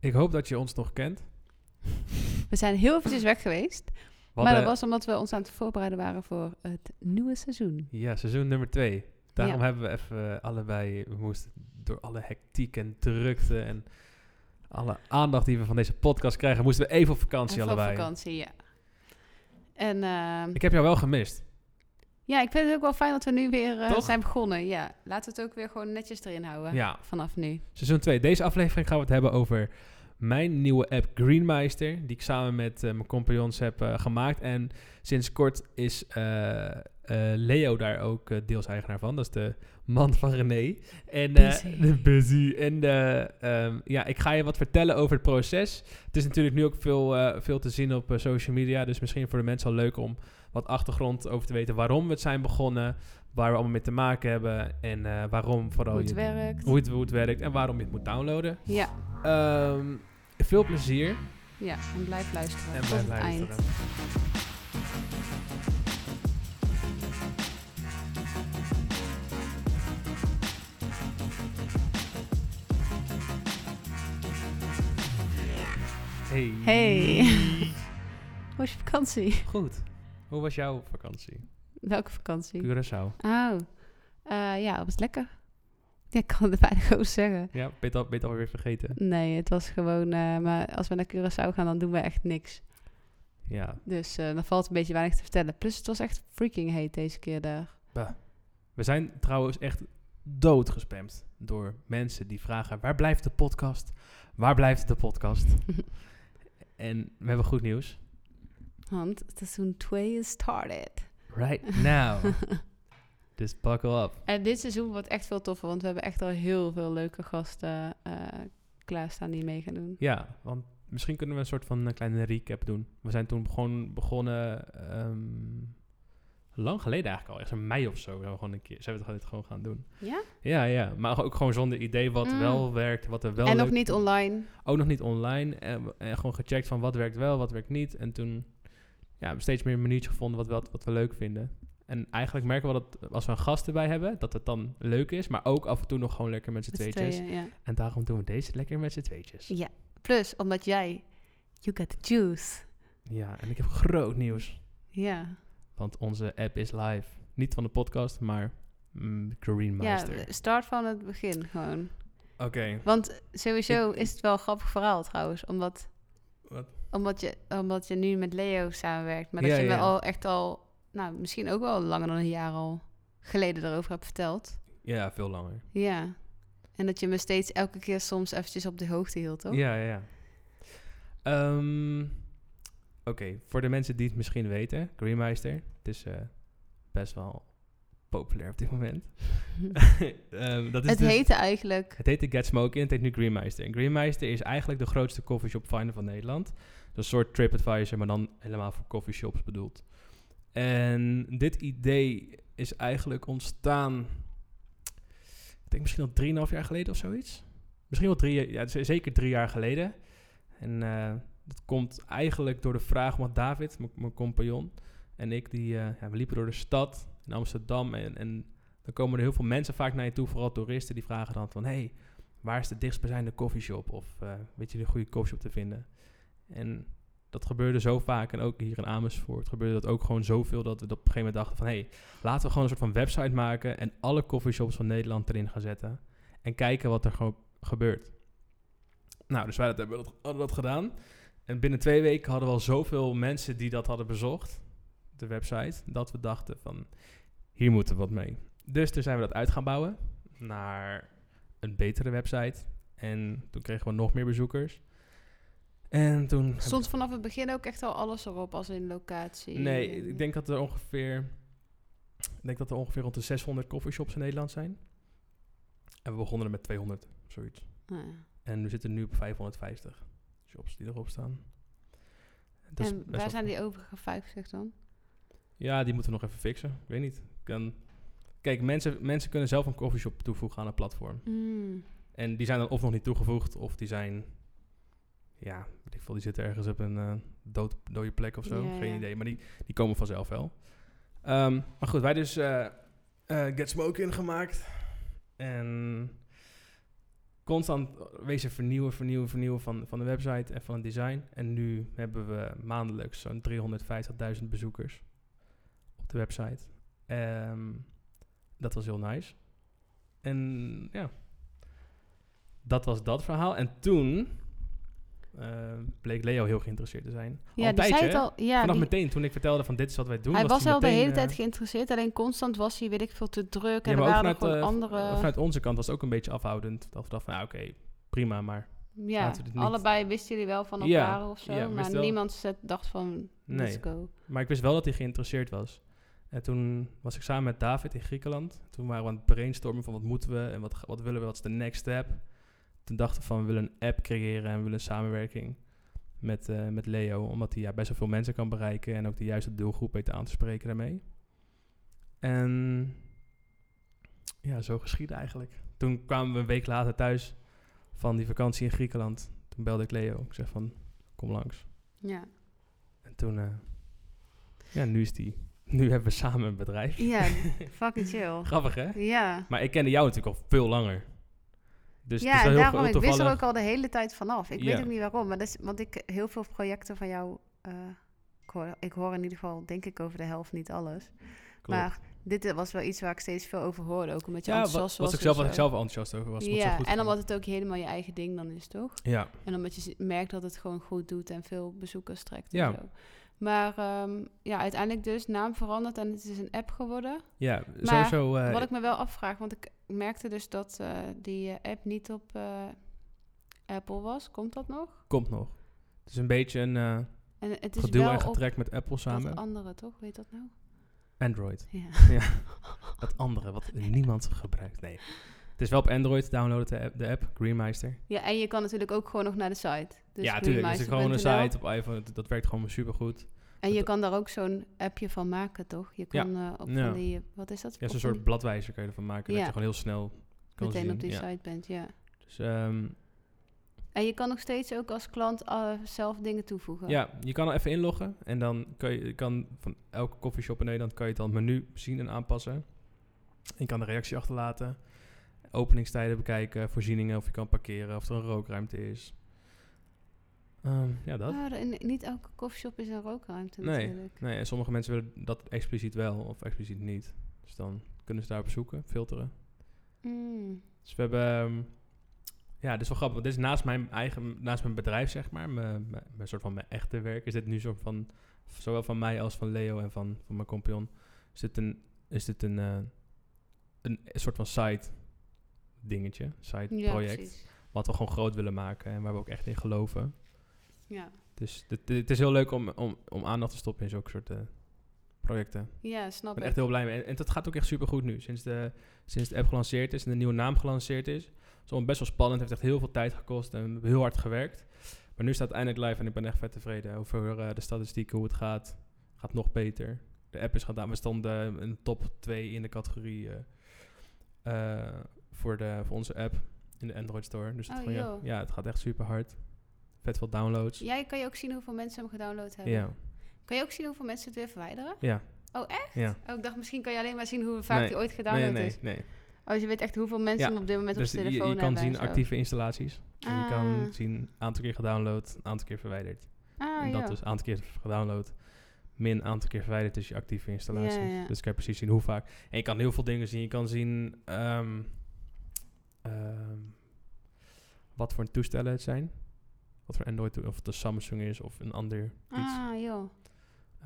Ik hoop dat je ons nog kent. We zijn heel eventjes weg geweest. We maar dat hadden- was omdat we ons aan het voorbereiden waren voor het nieuwe seizoen. Ja, seizoen nummer twee. Daarom Ja. hebben we even eh, allebei... We moesten door alle hectiek en drukte en alle aandacht die we van deze podcast krijgen... moesten we even op vakantie Even op allebei. vakantie, ja. En ehm, Ik heb jou wel gemist. Ja, ik vind het ook wel fijn dat we nu weer eh, zijn begonnen. Ja, laten we het ook weer gewoon netjes erin houden. Ja. Vanaf nu. Seizoen 2. Deze aflevering gaan we het hebben over mijn nieuwe app Greenmeister. Die ik samen met eh, mijn compagnons heb eh, gemaakt. En sinds kort is Leo daar ook deels eigenaar van. Dat is de man van René. En, Busy. de busy. En ehm, ja, ik ga je wat vertellen over het proces. Het is natuurlijk nu ook veel, veel te zien op social media. Dus misschien voor de mensen al leuk om wat achtergrond over te weten waarom we het zijn begonnen. Waar we allemaal mee te maken hebben. En eh, waarom vooral Hoe het je- werkt. hoe het, hoe het werkt en waarom je het moet downloaden. Ja, Ehm, veel plezier ja, en blijf luisteren en tot blijf het luisteren. eind. Hey. Hey. Hoe was je vakantie? Goed. Hoe was jouw vakantie? Welke vakantie? Curaçao. Oh, Eh, ja, het was lekker. Ja, ik kan het bijna gewoon zeggen. Ja, ben je het al, ben je het alweer vergeten? Nee, het was gewoon... eh, maar als we naar Curaçao gaan, dan doen we echt niks. Ja. Dus eh, dan valt een beetje weinig te vertellen. Plus het was echt freaking heet deze keer daar. We zijn trouwens echt doodgespamd door mensen die vragen... Waar blijft de podcast? Waar blijft de podcast? en we hebben goed nieuws. Want seizoen 2 is started. Right now. dus buckle up. En dit seizoen wordt echt veel toffer, want we hebben echt al heel veel leuke gasten eh klaarstaan die mee gaan doen. Ja, want misschien kunnen we een soort van een kleine recap doen. We zijn toen gewoon begonnen, ehm, lang geleden eigenlijk al, echt in mei of zo, zijn we gewoon een keer, zijn we het gewoon- gewoon gaan doen. Ja? Ja, ja, maar ook gewoon zonder idee wat Mm. wel werkt, wat er wel en nog niet online. Ook nog niet online. En gewoon gecheckt van wat werkt wel, wat werkt niet. En toen ja, steeds meer een minuutje gevonden wat, wat, wat we leuk vinden. En eigenlijk merken we dat als we een gast erbij hebben, dat het dan leuk is. Maar ook af en toe nog gewoon lekker met z'n tweetjes. tweeën, ja. En daarom doen we deze lekker met z'n tweetjes. ja. Plus, omdat jij... You got the juice. Ja, en ik heb groot nieuws. Ja. Want onze app is live. Niet van de podcast, maar mm, Green Ja, Meister. start van het begin gewoon. Oké. Want sowieso is het wel een grappig verhaal trouwens. Omdat, Wat? Omdat, je, omdat je nu met Leo samenwerkt. Maar dat Ja, je me ja. al echt al... Nou, misschien ook wel langer dan een jaar al geleden erover hebt verteld. Ja, veel langer. Ja. En dat je me steeds elke keer soms eventjes op de hoogte hield, toch? Ja, ja, ja. Ehm, Oké, voor de mensen die het misschien weten, Greenmeister, het is eh, best wel populair op dit moment. Ehm, dat is het dus- heette eigenlijk... Het heette Get Smoking en het heet nu Greenmeister. En Greenmeister is eigenlijk de grootste coffeeshop finder van Nederland. Dus een soort TripAdvisor, maar dan helemaal voor coffeeshops bedoeld. En dit idee is eigenlijk ontstaan, ik denk misschien al 3,5 jaar geleden of zoiets. Misschien wel drie, ja, zeker drie jaar geleden. En eh, dat komt eigenlijk door de vraag, want David, mijn compagnon, en ik, die, eh, ja, we liepen door de stad in Amsterdam en, en dan komen er heel veel mensen vaak naar je toe, vooral toeristen, die vragen dan van... hey, waar is de dichtstbijzijnde koffieshop? Of eh, weet je een goede koffieshop te vinden? En dat gebeurde zo vaak. En ook hier in Amersfoort gebeurde dat ook gewoon zoveel... dat we op een gegeven moment dachten van... hey, laten we gewoon een soort van website maken... en alle koffieshops van Nederland erin gaan zetten. En kijken wat er gewoon gebeurt. Nou, dus wij dat hebben dat gedaan. En binnen twee weken hadden we al zoveel mensen die dat hadden bezocht... de website, dat we dachten van... hier moeten we wat mee. Dus toen zijn we dat uit gaan bouwen naar een betere website. En toen kregen we nog meer bezoekers. En toen... Stond vanaf het begin ook echt al alles erop, als in locatie? Nee, ik denk dat er ongeveer... Ik denk dat er ongeveer rond de 600 coffeeshops in Nederland zijn. En we begonnen er met 200, zoiets. Ah, ja. En we zitten nu op 550 shops die erop staan. En best waar zijn die overige 50 dan? Ja, die moeten we nog even fixen. Ik weet niet. Kijk, mensen, mensen kunnen zelf een coffeeshop toevoegen aan een platform. Mm. En die zijn dan of nog niet toegevoegd, of die zijn... Ja, weet ik veel, die zitten ergens op een eh, dood, dode plek of zo. Ja, Geen ja. idee, maar die, die komen vanzelf wel. Ehm, maar goed, wij dus eh, eh, Get Smoke ingemaakt. En constant wezen vernieuwen, vernieuwen, vernieuwen van, van de website en van het design. En nu hebben we maandelijks zo'n 350.000 bezoekers op de website. Ehm, dat was heel nice. En ja, dat was dat verhaal. En toen eh, bleek Leo heel geïnteresseerd te zijn. Ja, die zei het al. Ja, Vanaf die- meteen toen ik vertelde van dit is wat wij doen. hij was al de hele eh, tijd geïnteresseerd. Alleen constant was hij, weet ik veel, te druk. En Ja, er waren vanuit, nog gewoon andere... vanuit onze kant was het ook een beetje afhoudend. Dat we dachten van, ja, oké, prima, maar ja, laten we dit niet- allebei wisten jullie wel van Ja, elkaar of zo. ja, maar niemand dacht van, let's Nee. go. Maar ik wist wel dat hij geïnteresseerd was. En toen was ik samen met David in Griekenland. Toen waren we aan het brainstormen van wat moeten we en wat, wat willen we, wat is de next step. Toen dachten we van we willen een app creëren en we willen een samenwerking met, eh, met Leo. Omdat hij ja, best wel veel mensen kan bereiken en ook de juiste doelgroep weet aan te spreken daarmee. En ja, zo geschiedde eigenlijk. Toen kwamen we een week later thuis van die vakantie in Griekenland. Toen belde ik Leo. Ik zeg van kom langs. Ja. En toen, eh, ja, nu is die. Nu hebben we samen een bedrijf. ja, fucking chill. Grappig, hè? Ja. Maar ik kende jou natuurlijk al veel langer. Dus ja, het is en daarom, ik wist er ook al de hele tijd vanaf. Ik Ja. weet ook niet waarom, maar dat is, want ik heel veel projecten van jou, eh, ik, hoor, ik hoor in ieder geval, denk ik, over de helft, niet alles. Klopt. Maar dit was wel iets waar ik steeds veel over hoorde, ook omdat je ja, enthousiast was was. ik zelf, ik zelf enthousiast over was. Ja, en omdat het ook helemaal je eigen ding dan is, toch? Ja, En omdat je merkt dat het gewoon goed doet en veel bezoekers trekt Ja. en zo. Maar ehm, ja, uiteindelijk dus naam veranderd en het is een app geworden. ja Maar sowieso. eh, Wat ik me wel afvraag, want ik merkte dus dat eh, die eh, app niet op Apple was. Komt dat nog? Komt nog. Het is een beetje een En het is geduw en getrek met Apple dat samen. andere, toch? Weet dat nou? Android. Ja. ja, dat andere wat niemand gebruikt. Nee. Het is wel op Android. Download de app, de app Greenmeister. ja, en je kan natuurlijk ook gewoon nog naar de site. Dus ja, natuurlijk. Het is gewoon een site op iPhone. Dat, dat werkt gewoon supergoed. En je kan daar ook zo'n appje van maken, toch? Je Ja. kan eh, op Ja. van die, wat is dat? Ja, zo'n soort bladwijzer kan je ervan maken. Dat Ja. je gewoon heel snel kan meteen zien. op die ja. site bent, ja. Dus, ehm, En je kan nog steeds ook als klant eh, zelf dingen toevoegen. Ja, je kan er even inloggen en dan kan je kan van elke coffeeshop in Nederland kan je dan het menu zien en aanpassen. Je kan de reactie achterlaten, openingstijden bekijken, voorzieningen, of je kan parkeren, of er een rookruimte is. Ehm, ja, dat. En niet elke koffieshop is een rookruimte Nee. natuurlijk. Nee, en sommige mensen willen dat expliciet wel of expliciet niet. Dus dan kunnen ze daarop zoeken, filteren. Mm. Dus we hebben... ehm, ja, dit is wel grappig. want Dit is naast mijn eigen, naast mijn bedrijf, zeg maar. Mijn, mijn, mijn soort van mijn echte werk. Is dit nu soort van, zowel van mij als van Leo en van, van mijn compagnon. Is dit een, is dit een, eh, een, soort van side dingetje, side Ja, project. precies. Wat we gewoon groot willen maken en waar we ook echt in geloven. Ja. Dus het is heel leuk om, om, om aandacht te stoppen in zulke soort projecten. ja, snap Ik ben echt heel blij mee. En, en dat gaat ook echt super goed nu. Sinds de, sinds de app gelanceerd is en de nieuwe naam gelanceerd is. Het is allemaal best wel spannend. heeft echt heel veel tijd gekost en we hebben heel hard gewerkt. Maar nu staat het eindelijk live en ik ben echt vet tevreden over eh, de statistieken, hoe het gaat. Gaat nog beter. De app is gedaan. We stonden in de top 2 in de categorie eh, eh, voor, de, voor onze app in de Android Store. Dus het, Oh, gewoon, ja, ja, het gaat echt super hard. Vet veel downloads. Jij kan je ook zien hoeveel mensen hem gedownload hebben. Ja, Kan je ook zien hoeveel mensen het weer verwijderen? ja. Oh, echt? ja. Oh, ik dacht misschien kan je alleen maar zien hoe vaak Nee. die ooit Nee, gedownload nee, is. nee. Oh, dus je weet echt hoeveel mensen Ja, hem op dit moment Dus op je, zijn je telefoon kan hebben zien en zo. actieve installaties. En je kan Ah. zien aantal keer gedownload, aantal keer verwijderd. Ah, en dat ja. dus aantal keer gedownload, min aantal keer verwijderd is je actieve installaties. Ja, ja. Dus kan je precies zien hoe vaak. En je kan heel veel dingen zien. Je kan zien ehm, wat voor toestellen het zijn. Wat voor Android, of het een Samsung is of een ander iets. Ah, joh.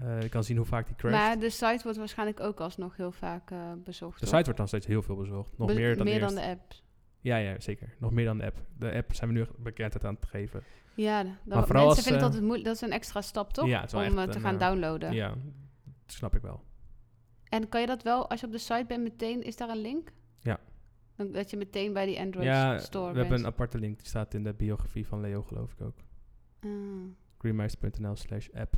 Eh, je kan zien hoe vaak die crasht. Maar de site wordt waarschijnlijk ook alsnog heel vaak eh, bezocht. de site wordt dan steeds heel veel bezocht. Nog Be- meer dan meer eerst. dan de app. Ja, ja, zeker. Nog meer dan de app. De app zijn we nu bekendheid aan het geven. Ja, d- dan, Maar vooral mensen vinden het eh, moeilijk. Dat is een extra stap, toch? Ja, Om echt eh, te gaan eh, downloaden. Ja, dat snap ik wel. En kan je dat wel, als je op de site bent, meteen... Is daar een link? Ja. Dan, dat je meteen bij die Android Ja, store we bent. hebben een aparte link. Die staat in de biografie van Leo, geloof ik ook. Ah. greenmeister.nl slash app.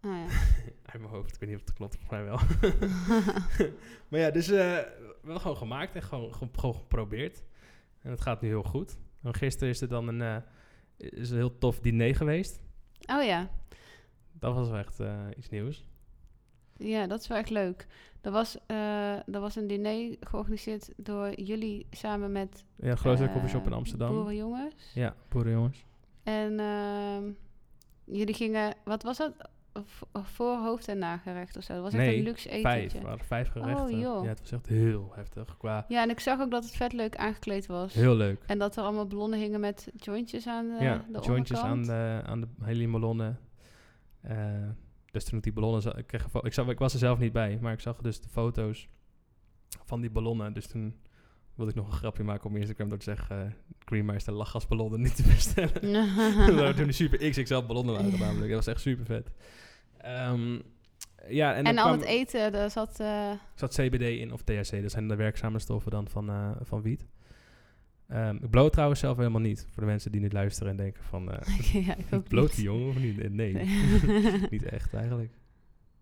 Ah, ja. Uit mijn hoofd. Ik weet niet of het klopt. Volgens mij wel. maar ja, dus eh wel gewoon gemaakt en gewoon, gewoon, geprobeerd. En het gaat nu heel goed. En gisteren is er dan een, eh, is een heel tof diner geweest. oh ja. Dat was wel echt eh, iets nieuws. Ja, dat is wel echt leuk. Er was, eh, er was een diner georganiseerd door jullie samen met... Ja, grote eh, koffieshop in Amsterdam. Boerenjongens. Ja, boerenjongens. En ehm, jullie gingen... Wat was dat? Voor hoofd- en nagerecht of zo. Dat was echt een luxe Vijf, etentje. er waren vijf gerechten. joh. Ja, het was echt heel heftig. Qua Ja, en ik zag ook dat het vet leuk aangekleed was. heel leuk. En dat er allemaal ballonnen hingen met jointjes aan de, ja, de jointjes aan de, aan de heliumballonnen. Eh dus toen ik die ballonnen zag, ik, kreeg ik, zag, ik was er zelf niet bij, maar ik zag dus de foto's van die ballonnen. Dus toen wilde ik nog een grapje maken op Instagram door te zeggen, uh, Greenmeister lachgasballonnen niet te bestellen. Toen toen die super XXL ballonnen waren namelijk. Dat was echt super vet. Ehm, ja, en, En, al kwam- het eten, daar zat... eh, zat CBD in, of THC. Dat zijn de werkzame stoffen dan van, eh, van wiet. Ehm ik bloot trouwens zelf helemaal niet. Voor de mensen die nu luisteren en denken van... eh ja, ik bloot niet. die jongen of niet? Eh, Nee, Nee, niet echt eigenlijk.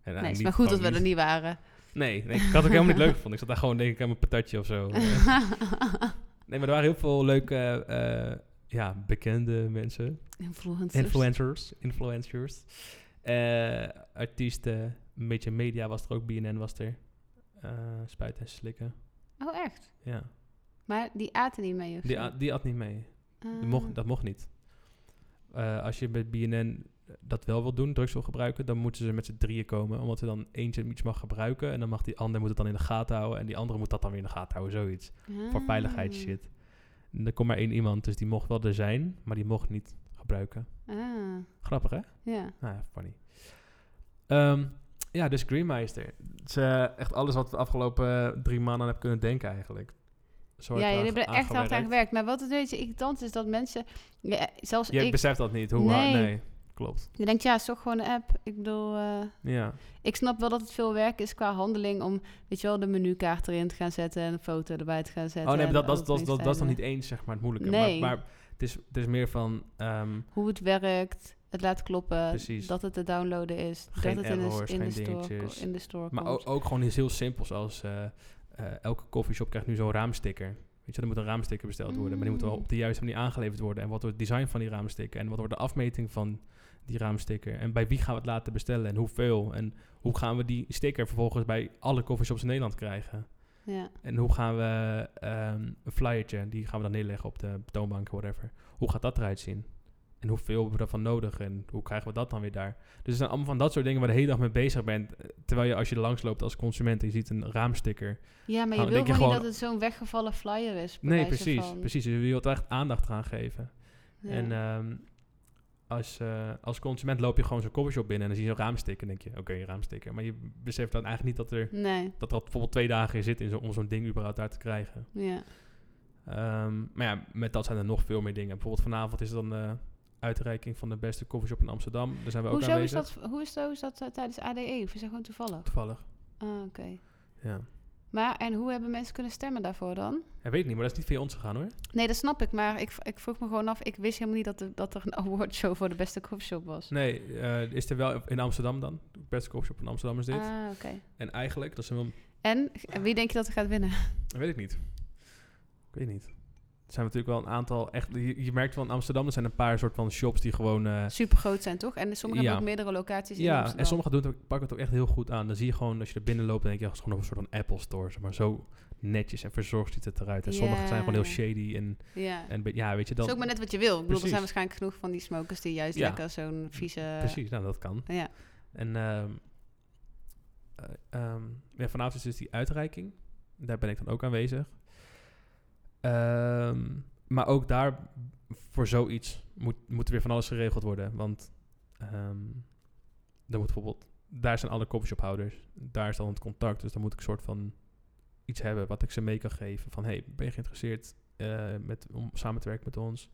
En, nee eh, het is niet maar goed dat we er niet waren. Nee, nee, ik had het ook helemaal niet leuk gevonden. Ik zat daar gewoon denk ik aan mijn patatje of zo. nee, maar er waren heel veel leuke, eh, ja, bekende mensen. Influencers. Influencers. Influencers. Eh, artiesten. Een beetje media was er ook. BNN was er. Eh, spuiten en slikken. Oh, echt? Ja. Maar die aten niet mee of Die, a- die had niet mee. Ah. mocht, dat mocht niet. Eh, als je met BNN dat wel wil doen, drugs wil gebruiken, dan moeten ze met z'n drieën komen. Omdat er dan eentje iets mag gebruiken. En dan mag die ander moet het dan in de gaten houden. En die andere moet dat dan weer in de gaten houden. Zoiets. Voor Ah. veiligheidsshit. En er kon maar één iemand, dus die mocht wel er zijn, maar die mocht niet gebruiken. Ah, Grappig, hè? ja. Nou ja, funny. Ehm, ja, dus Greenmeister. Het is eh, echt alles wat we de afgelopen eh, drie maanden hebben kunnen denken eigenlijk. Zo Ja, jullie aan- hebben er echt hard aan gewerkt. Maar wat het weet je irritant is dat mensen... Ja, zelfs Je ik... beseft dat niet, hoe. Nee. Nee, klopt. Je denkt, ja, het is toch gewoon een app. Ik bedoel... eh, Ja, ik snap wel dat het veel werk is qua handeling om, weet je wel, de menukaart erin te gaan zetten en een foto erbij te gaan zetten. oh nee, maar dat, dat, dat, dat, dat is nog openingstijden. niet eens, zeg maar, het moeilijke. Nee. Maar, maar het, is, het is meer van... ehm, Hoe het werkt, het laat kloppen, Precies. dat het te downloaden is, Geen dat het in de, in de, store, in de store maar komt. ook, ook gewoon iets heel simpels als... eh, eh, elke koffieshop krijgt nu zo'n raamsticker. Weet je, er moet een raamsticker besteld worden. Maar die moet wel Mm. op de juiste manier aangeleverd worden. En wat wordt het design van die raamsticker? En wat wordt de afmeting van die raamsticker? En bij wie gaan we het laten bestellen? En hoeveel? En hoe gaan we die sticker vervolgens bij alle coffeeshops in Nederland krijgen? ja. En hoe gaan we ehm, een flyertje, die gaan we dan neerleggen op de toonbank, whatever. Hoe gaat dat eruit zien? En hoeveel hebben we daarvan nodig? En hoe krijgen we dat dan weer daar? Dus het zijn allemaal van dat soort dingen waar je de hele dag mee bezig bent. eh, Terwijl je als je er langs loopt als consument en je ziet een raamsticker. ja, maar je wil denk je gewoon niet dat het zo'n weggevallen flyer is. Nee, precies. van. Precies. Dus je wilt echt aandacht aan geven. Ja. En ehm, als, eh, als consument loop je gewoon zo'n coffeeshop binnen en dan zie je zo'n raamsticker. En denk je, oké, raamsticker. Maar je beseft dan eigenlijk niet dat er, nee, dat er bijvoorbeeld twee dagen in zit in zo, om zo'n ding überhaupt daar te krijgen. ja. Ehm, maar ja, met dat zijn er nog veel meer dingen. Bijvoorbeeld vanavond is er dan de uitreiking van de beste coffeeshop in Amsterdam. Daar zijn we ook Hoezo is aanwezig. dat, hoe is dat, hoe is dat eh, tijdens ADE? Of is dat gewoon toevallig? Toevallig, Ah, oké. ja. Maar, en hoe hebben mensen kunnen stemmen daarvoor dan? Ja, weet ik niet, maar dat is niet via ons gegaan hoor. Nee, dat snap ik, maar ik, ik vroeg me gewoon af. Ik wist helemaal niet dat, er- dat er een awardshow voor de beste coffeeshop was. Nee, eh, is er wel in Amsterdam dan. De beste coffeeshop in Amsterdam is dit. Ah, oké. En eigenlijk, dat is wel... En wie denk je dat er gaat winnen? Dat weet ik niet. Ik weet niet. Zijn natuurlijk wel een aantal echt... Je, je merkt wel in Amsterdam, er zijn een paar soort van shops die gewoon... eh, Super groot zijn, toch? En sommige Ja. hebben ook meerdere locaties in ja, Amsterdam. en sommigen doen het, pakken het ook echt heel goed aan. Dan zie je gewoon, als je er binnen loopt, dan denk je, ja, het is gewoon een soort van Apple store. zeg Maar zo netjes en verzorgd ziet het eruit. En sommige zijn gewoon heel shady. En, Ja. en ja, weet je, dat is ook maar net wat je wil. Ik bedoel, er zijn waarschijnlijk genoeg van die smokers die juist Ja. lekker zo'n vieze... Precies, nou, dat kan. Ja. En ja, vanavond is dus die uitreiking. Daar ben ik dan ook aanwezig. Ehm, maar ook daar, voor zoiets, moet, moet er weer van alles geregeld worden. Want ehm dan moet bijvoorbeeld, daar zijn alle coffeeshophouders. Daar is dan het contact. Dus dan moet ik een soort van iets hebben wat ik ze mee kan geven. Van, hey, ben je geïnteresseerd eh, met, om samen te werken met ons?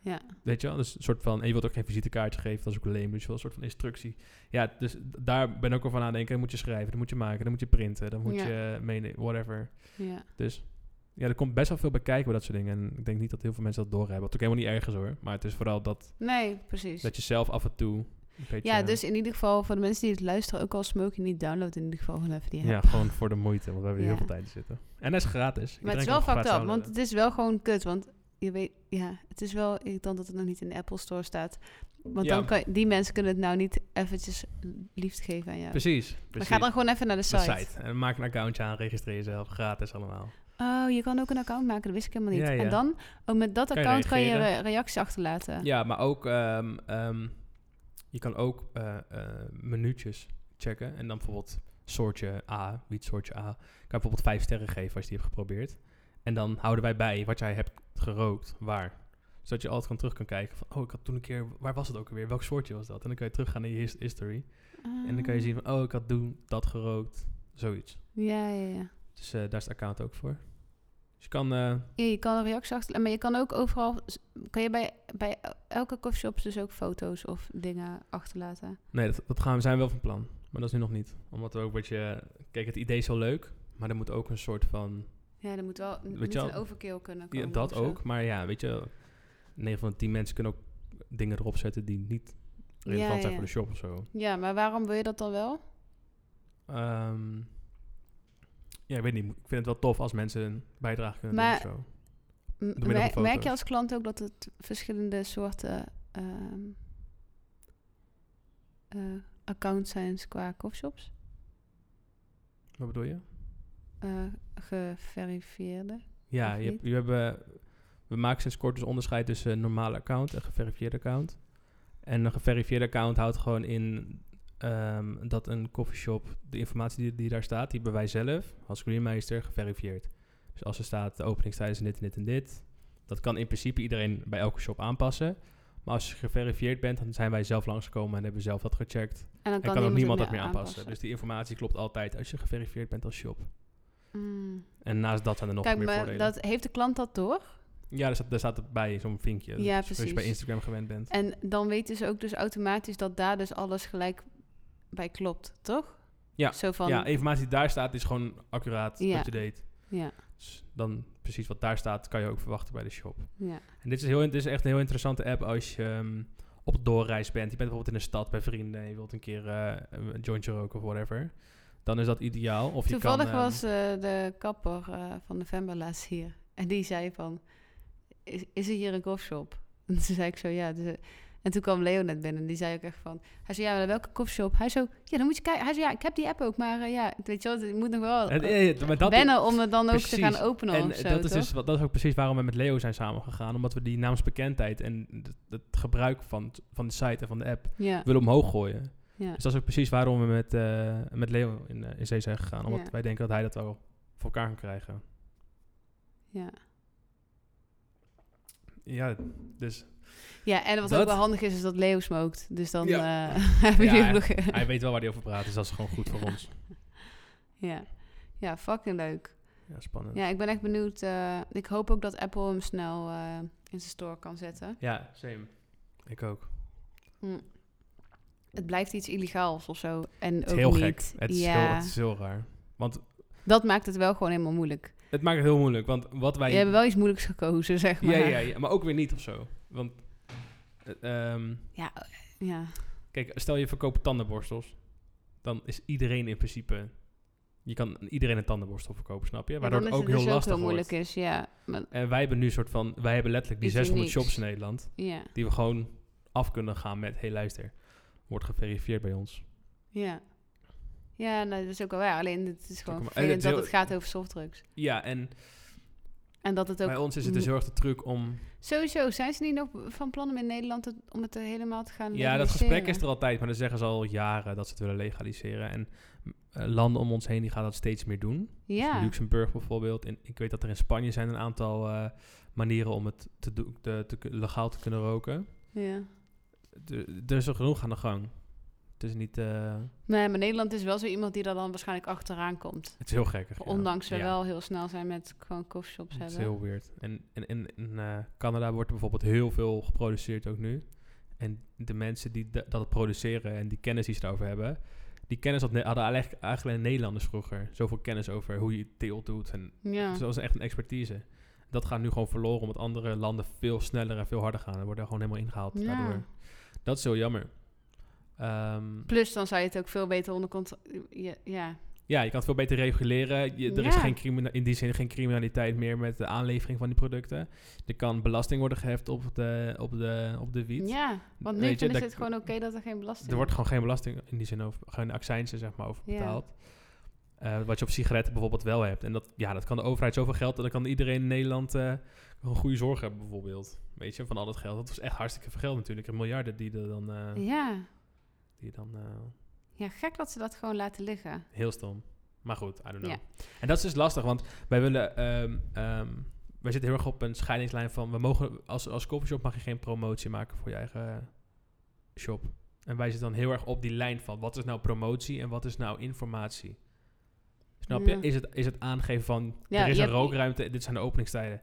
ja. Weet je wel? Dus een soort van... En je wilt ook geen visitekaartje geven, dat is ook leem. Dus je wil een soort van instructie. Ja, dus daar ben ik ook over aan nadenken. Dan moet je schrijven, dan moet je maken, dan moet je printen, dan moet Ja. je meenemen, whatever. ja. Dus ja, er komt best wel veel bij kijken bij dat soort dingen. En ik denk niet dat heel veel mensen dat doorhebben. Wat ook helemaal niet ergens hoor. Maar het is vooral dat, Nee, precies. dat je zelf af en toe een beetje... Ja, dus in ieder geval voor de mensen die het luisteren, ook al smoke je niet, download in ieder geval gewoon even die app. Ja, gewoon voor de moeite, want we hebben Ja. heel veel tijd te zitten. En dat is gratis. Maar het is wel fucked up, want het is wel gewoon kut. Want je weet, ja, het is wel irritant dat het nog niet in de Apple Store staat. Want Ja. dan kan je- die mensen kunnen het nou niet eventjes liefde geven aan jou. Precies. Maar precies. ga dan gewoon even naar de de site. site. En maak een accountje aan, registreer jezelf. Gratis allemaal. Oh, je kan ook een account maken, dat wist ik helemaal niet. Ja, ja. En dan, oh, met dat Kan je account kan je reacties achterlaten. Ja, maar ook... ehm, ehm, je kan ook eh, minuutjes checken. En dan bijvoorbeeld soortje A, wiet soortje A. Kan je bijvoorbeeld vijf sterren geven als je die hebt geprobeerd. En dan houden wij bij wat jij hebt gerookt, waar. Zodat je altijd gewoon terug kan kijken van... Oh, ik had toen een keer... Waar was het ook alweer? Welk soortje was dat? En dan kan je teruggaan naar je his- history. En dan kan je zien van... Oh, ik had toen dat gerookt. Zoiets. Ah. Ja, ja, ja. Dus eh, daar is het account ook voor. Dus je kan... eh, Ja, je kan een reactie achterlaten, maar je kan ook overal... Kan je bij, bij elke coffeeshop dus ook foto's of dingen achterlaten? Nee, dat, dat gaan we zijn wel van plan. Maar dat is nu nog niet. Omdat we ook een beetje... Kijk, het idee is wel leuk. Maar er moet ook een soort van... Ja, er moet wel je moet wel- een overkill kunnen Ja, komen. dat of zo. ook. Maar ja, weet je... 9 van de 10 mensen kunnen ook dingen erop zetten die niet relevant Ja, zijn ja. voor de shop of zo. Ja, maar waarom wil je dat dan wel? Ehm, ja, ik weet niet. Ik vind het wel tof als mensen een bijdrage kunnen Maar- doen zo. Merk, merk je als klant ook dat het verschillende soorten ehm, eh, accounts zijn qua coffeeshops? Wat bedoel je? Eh geverifieerde? Ja, je, hebt- je hebben, we maken sinds kort dus onderscheid tussen een normale account en geverifieerde account. En een geverifieerde account houdt gewoon in ehm, dat een coffeeshop, de informatie die, die daar staat, die hebben wij zelf als Greenmeister geverifieerd. Dus als er staat de openingstijden zijn dit en dit en dit, dat kan in principe iedereen bij elke shop aanpassen. Maar als je geverifieerd bent, dan zijn wij zelf langsgekomen en hebben zelf dat gecheckt. En dan En kan, ook niemand dat meer aanpassen. Dus die informatie klopt altijd als je geverifieerd bent als shop. Mm. En naast dat zijn er nog Kijk, meer maar voordelen. dat, heeft de klant dat door? Ja, daar staat, daar staat het bij, zo'n vinkje. Ja, Dus Als je bij Instagram gewend bent. En dan weten ze ook dus automatisch dat daar dus alles gelijk bij klopt, toch? Ja, Zo van, ja, informatie die daar staat is gewoon accuraat, Ja. up-to-date. ja, Dus dan precies wat daar staat, kan je ook verwachten bij de shop. ja. En dit is, heel, dit is echt een heel interessante app als je ehm, op doorreis bent. Je bent bijvoorbeeld in een stad bij vrienden en je wilt een keer eh, een jointje roken of whatever. Dan is dat ideaal. Of je Toevallig kan, ehm, was eh, de kapper eh, van November laatst hier. En die zei van, is, is er hier een koffieshop? En toen zei ik zo, ja. Dus, en toen kwam Leo net binnen en die zei ook echt van... Hij zei, ja, welke koffieshop? Hij zo, ja, dan moet je kijken. Hij zei, ja, ik heb die app ook, maar eh, ja, weet je wel, je moet nog wel het- eh, maar dat, wennen om het dan ook te gaan openen En of zo, dat, is dus, wat- dat is ook precies waarom we met Leo zijn samengegaan. Omdat we die naamsbekendheid en het, gebruik van, van de site en van de app Ja, willen omhoog gooien. ja. Dus dat is ook precies waarom we met, eh, met Leo in, in zee zijn gegaan. Omdat Ja. wij denken dat hij dat wel voor elkaar kan krijgen. ja. Ja, dus Ja, en wat Dat- ook wel handig is, is dat Leo smookt. Dus dan Ja. eh hebben Ja, jullie hij- nog... hij weet wel waar hij over praat, dus dat is gewoon goed voor ons. ja. ja, fucking leuk. Ja, spannend. Ja, ik ben echt benieuwd. eh, ik hoop ook dat Apple hem snel eh, in zijn store kan zetten. Ja, same. Ik ook. Hm. Het blijft iets illegaals of zo. En Het is ook heel niet. gek. Het is, ja, heel, het is heel raar. Want dat maakt het wel gewoon helemaal moeilijk. het maakt het heel moeilijk, want wat wij... Je hebt wel iets moeilijks gekozen, zeg maar. ja, ja, ja, maar ook weer niet of zo. Want, eh, ehm, Ja, ja. kijk, stel je verkoopt tandenborstels, dan is iedereen in principe... Je kan iedereen een tandenborstel verkopen, snap je? Waardoor Ja, het ook heel dus lastig heel wordt. moeilijk is, ja. Maar, En wij hebben nu een soort van... Wij hebben letterlijk die Iets 600 unieks. shops in Nederland... ja, die we gewoon af kunnen gaan met... hey, luister, wordt geverifieerd bij ons. ja. Ja, nou, dat is ook wel waar. Alleen het is gewoon ook het dat heel- het gaat over softdrugs. Ja, en En dat het ook... bij ons is het dus de truc om... Sowieso, zijn ze niet nog van plan om in Nederland het, om het helemaal te gaan Ja, dat gesprek is legaliseren? er altijd, maar dan zeggen ze al jaren dat ze het willen legaliseren. En eh, landen om ons heen die gaan dat steeds meer doen. Dus Ja, Luxemburg bijvoorbeeld. En ik weet dat er in Spanje zijn een aantal eh, manieren om het te te, te, legaal te kunnen roken. ja. Er is er genoeg aan de gang. Is niet... eh, Nee, maar Nederland is wel zo iemand die daar dan waarschijnlijk achteraan komt. het is heel gekkig. ja. Ondanks we Ja, wel heel snel zijn met gewoon coffeeshops Het is hebben. heel weird. En in, in, in eh, Canada wordt er bijvoorbeeld heel veel geproduceerd ook nu. En de mensen die da- dat produceren en die kennis die ze daarover hebben... Die kennis hadden eigenlijk, eigenlijk Nederlanders vroeger. Zoveel kennis over hoe je teelt doet. En Ja. Dus dat was echt een expertise. Dat gaat nu gewoon verloren omdat andere landen veel sneller en veel harder gaan. En worden gewoon helemaal ingehaald Ja. daardoor. Dat is heel jammer. Ehm, Plus dan zou je het ook veel beter onder controle... Ja, ja, ja, je kan het veel beter reguleren. Je, er is geen in die zin geen criminaliteit meer met de aanlevering van die producten. Er kan belasting worden geheft op de, op de, op de wiet. Ja, want nu je, dat- het gewoon oké dat er geen belasting Er wordt gewoon geen belasting in die zin over, geen accijnsen zeg maar over Ja. betaald. Eh, wat je op sigaretten bijvoorbeeld wel hebt. En dat, ja, dat kan de overheid zoveel geld. En dan kan iedereen in Nederland eh, een goede zorg hebben bijvoorbeeld. Weet je, van al dat geld. Dat was echt hartstikke veel geld natuurlijk. En miljarden die er dan... eh, Ja. Die dan eh, ja, gek dat ze dat gewoon laten liggen. Heel stom. Maar goed, I don't know. Ja. En dat is dus lastig, want wij willen... ehm, wij zitten heel erg op een scheidingslijn van... We mogen, als, als coffeeshop mag je geen promotie maken voor je eigen shop. En wij zitten dan heel erg op die lijn van... Wat is nou promotie en wat is nou informatie? Snap je? Ja. Is, het, is het aangeven van... Ja, er is een rookruimte, dit zijn de openingstijden.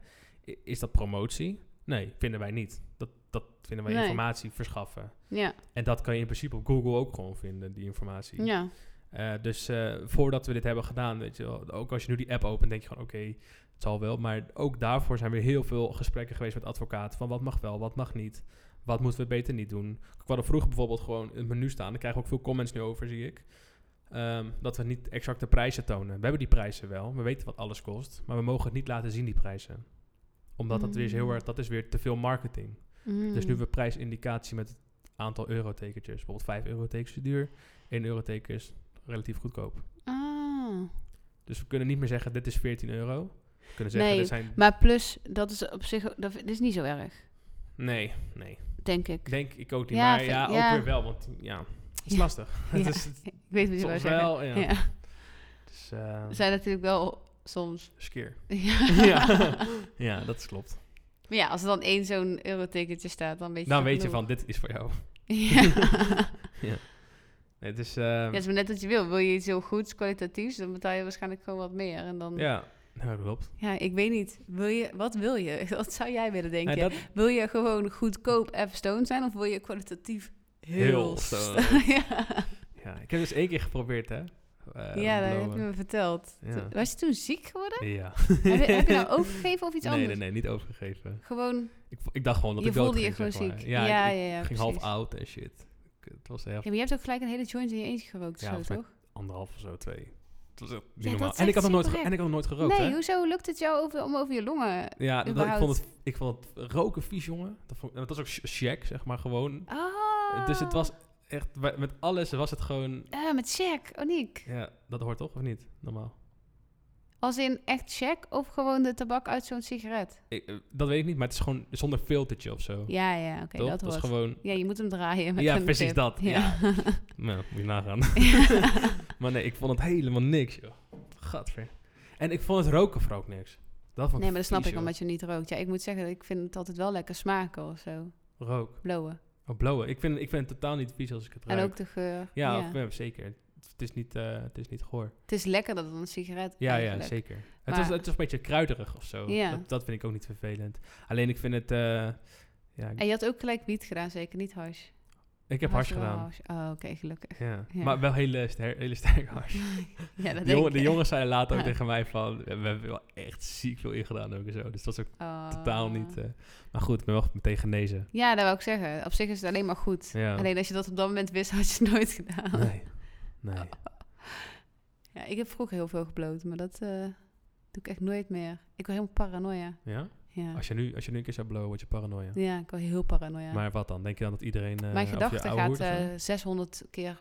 Is dat promotie? Nee, vinden wij niet. Dat, dat vinden wij Nee. informatie verschaffen. Ja, En dat kan je in principe op Google ook gewoon vinden, die informatie. ja. Eh, dus eh, voordat we dit hebben gedaan, weet je wel, ook als je nu die app opent, denk je gewoon, oké, het zal wel. Maar ook daarvoor zijn weer heel veel gesprekken geweest met advocaten. Van wat mag wel, wat mag niet. Wat moeten we beter niet doen. We hadden vroeger bijvoorbeeld gewoon in het menu staan. Daar krijgen we ook veel comments nu over, zie ik. Ehm, dat we niet exacte prijzen tonen. We hebben die prijzen wel. We weten wat alles kost. Maar we mogen het niet laten zien, die prijzen. Omdat dat weer is heel Mm. erg, dat is weer te veel marketing. Dus nu Mm. hebben we prijsindicatie met het aantal eurotekentjes. Bijvoorbeeld 5 eurotekens is duur, 1 euroteken is relatief goedkoop. Ah. Dus we kunnen niet meer zeggen, dit is 14 euro. We kunnen zeggen, Nee, dit zijn... Maar plus, dat is op zich, dat is niet zo erg, Nee, nee. denk ik. Denk, ik ook niet. Ja, maar ja, ook ja. weer wel, want ja, het is Ja. lastig. Het is het Ik weet wat je wel, ja. Dus, eh, We zijn natuurlijk wel soms. skeer. Ja. ja. ja, dat klopt. Maar ja, als er dan één zo'n eurotekentje staat, dan weet je Dan van weet je van, dit is voor jou. Ja. Nee, het is... ja, het is maar net wat je wil. Wil je iets heel goeds, kwalitatiefs, dan betaal je waarschijnlijk gewoon wat meer. En dan, ja, ja, nou, dat klopt. ik weet niet. Wil je, wat wil je? Wat zou jij willen denken? Nee, dat, Wil je gewoon goedkoop even stoned zijn, of wil je kwalitatief heel, Heel stoned. ja, ja, ik heb dus één keer geprobeerd, hè. Eh, ja dat heb je me verteld. Ja. Toen- Was je toen ziek geworden? Ja. heb, je, heb je nou overgegeven of iets nee, anders? nee, nee, niet overgegeven. Gewoon, Ik, ik dacht gewoon dat je ik voelde je ging, gewoon ziek. Ja, ja, ik, ja, ging half oud en shit. Het was echt Ja, maar je hebt ook gelijk een hele joint in je eentje gerookt, Ja, zo, toch? anderhalf of zo, twee. Was niet normaal. En ik, had nog nooit en ik had nog nooit gerookt, nee, hè? hoezo lukt het jou over, om over je longen... Ja, dat, ik, vond het, ik vond het roken vies, jongen. Dat, vond, dat was ook sh- check, zeg maar, gewoon. Oh. Dus het was echt, met alles was het gewoon... Ah, met check, Oniek. Ja, dat hoort toch, of niet? Normaal. Als in echt check of gewoon de tabak uit zo'n sigaret? Ik, eh, dat weet ik niet, maar het is gewoon zonder filtertje of zo. Ja, ja, oké, toch? dat dat hoort. is gewoon... Ja, je moet hem draaien met Ja, een precies tip. dat, Ja. Nou, moet je nagaan. maar nee, ik vond het helemaal niks, joh. Gadver. En ik vond het roken vooral ook niks. Dat vond nee, maar dat snap vies, ik omdat je niet rookt. Ja, ik moet zeggen, ik vind het altijd wel lekker smaken of zo. Rook. Blowen. Oh, blowen. Ik vind, ik vind het totaal niet vies als ik het ruik. En ook de geur. Ja, ja. Of, ja, zeker. Het is niet, eh, het is niet goor. Het is lekkerder dan een sigaret Ja, ja, zeker. Het, was, het is een beetje kruiderig of zo. Ja. Dat, dat vind ik ook niet vervelend. Alleen ik vind het... eh, ja, En je had ook gelijk wiet gedaan, zeker niet hash. Ik heb hars gedaan. Oh, oké, gelukkig. Ja. Ja. Maar wel hele, ster hele sterke hars. Ja, dat De, jongen, de jongens zeiden later ook tegen mij van... We hebben wel echt ziek veel ingedaan ook en zo. Dus dat is ook Oh. totaal niet... eh, maar goed, ik ben wel meteen genezen. Ja, dat wou ik zeggen. Op zich is het alleen maar goed. Ja. Alleen als je dat op dat moment wist, had je het nooit gedaan. Nee. Nee. Ja, ik heb vroeger heel veel gebloot, maar dat eh, doe ik echt nooit meer. Ik word helemaal paranoia. Ja? Ja, Als je, nu, als je nu een keer zou blowen, word je paranoia. ja ik word heel paranoia. Maar wat dan? Denk je dan dat iedereen... eh, Mijn gedachte gaat hoert of zo? eh 600 keer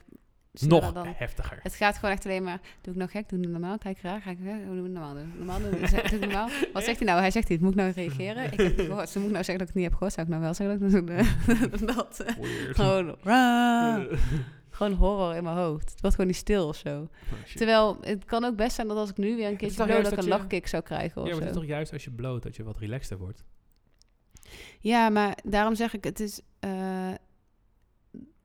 Nog dan... heftiger. Het gaat gewoon echt alleen maar, doe ik nou gek, doe ik normaal, kijk raar, ga ik hoe doe ik normaal doen? Normaal doen, Zeg- doe ik normaal? Wat zegt hij nou? Hij zegt iets, moet ik nou reageren? Ik heb het gehoord, ze moet nou zeggen dat ik het niet heb gehoord, zou ik nou wel zeggen dat ik het dat, eh. Gewoon. gewoon horror in mijn hoofd. Het wordt gewoon niet stil of zo. Oh. Terwijl, het kan ook best zijn dat als ik nu weer een keertje juist dat ik een lachkick zou krijgen of Ja, maar het is toch juist als je bloot dat je wat relaxter wordt? Ja, maar daarom zeg ik, het is... eh,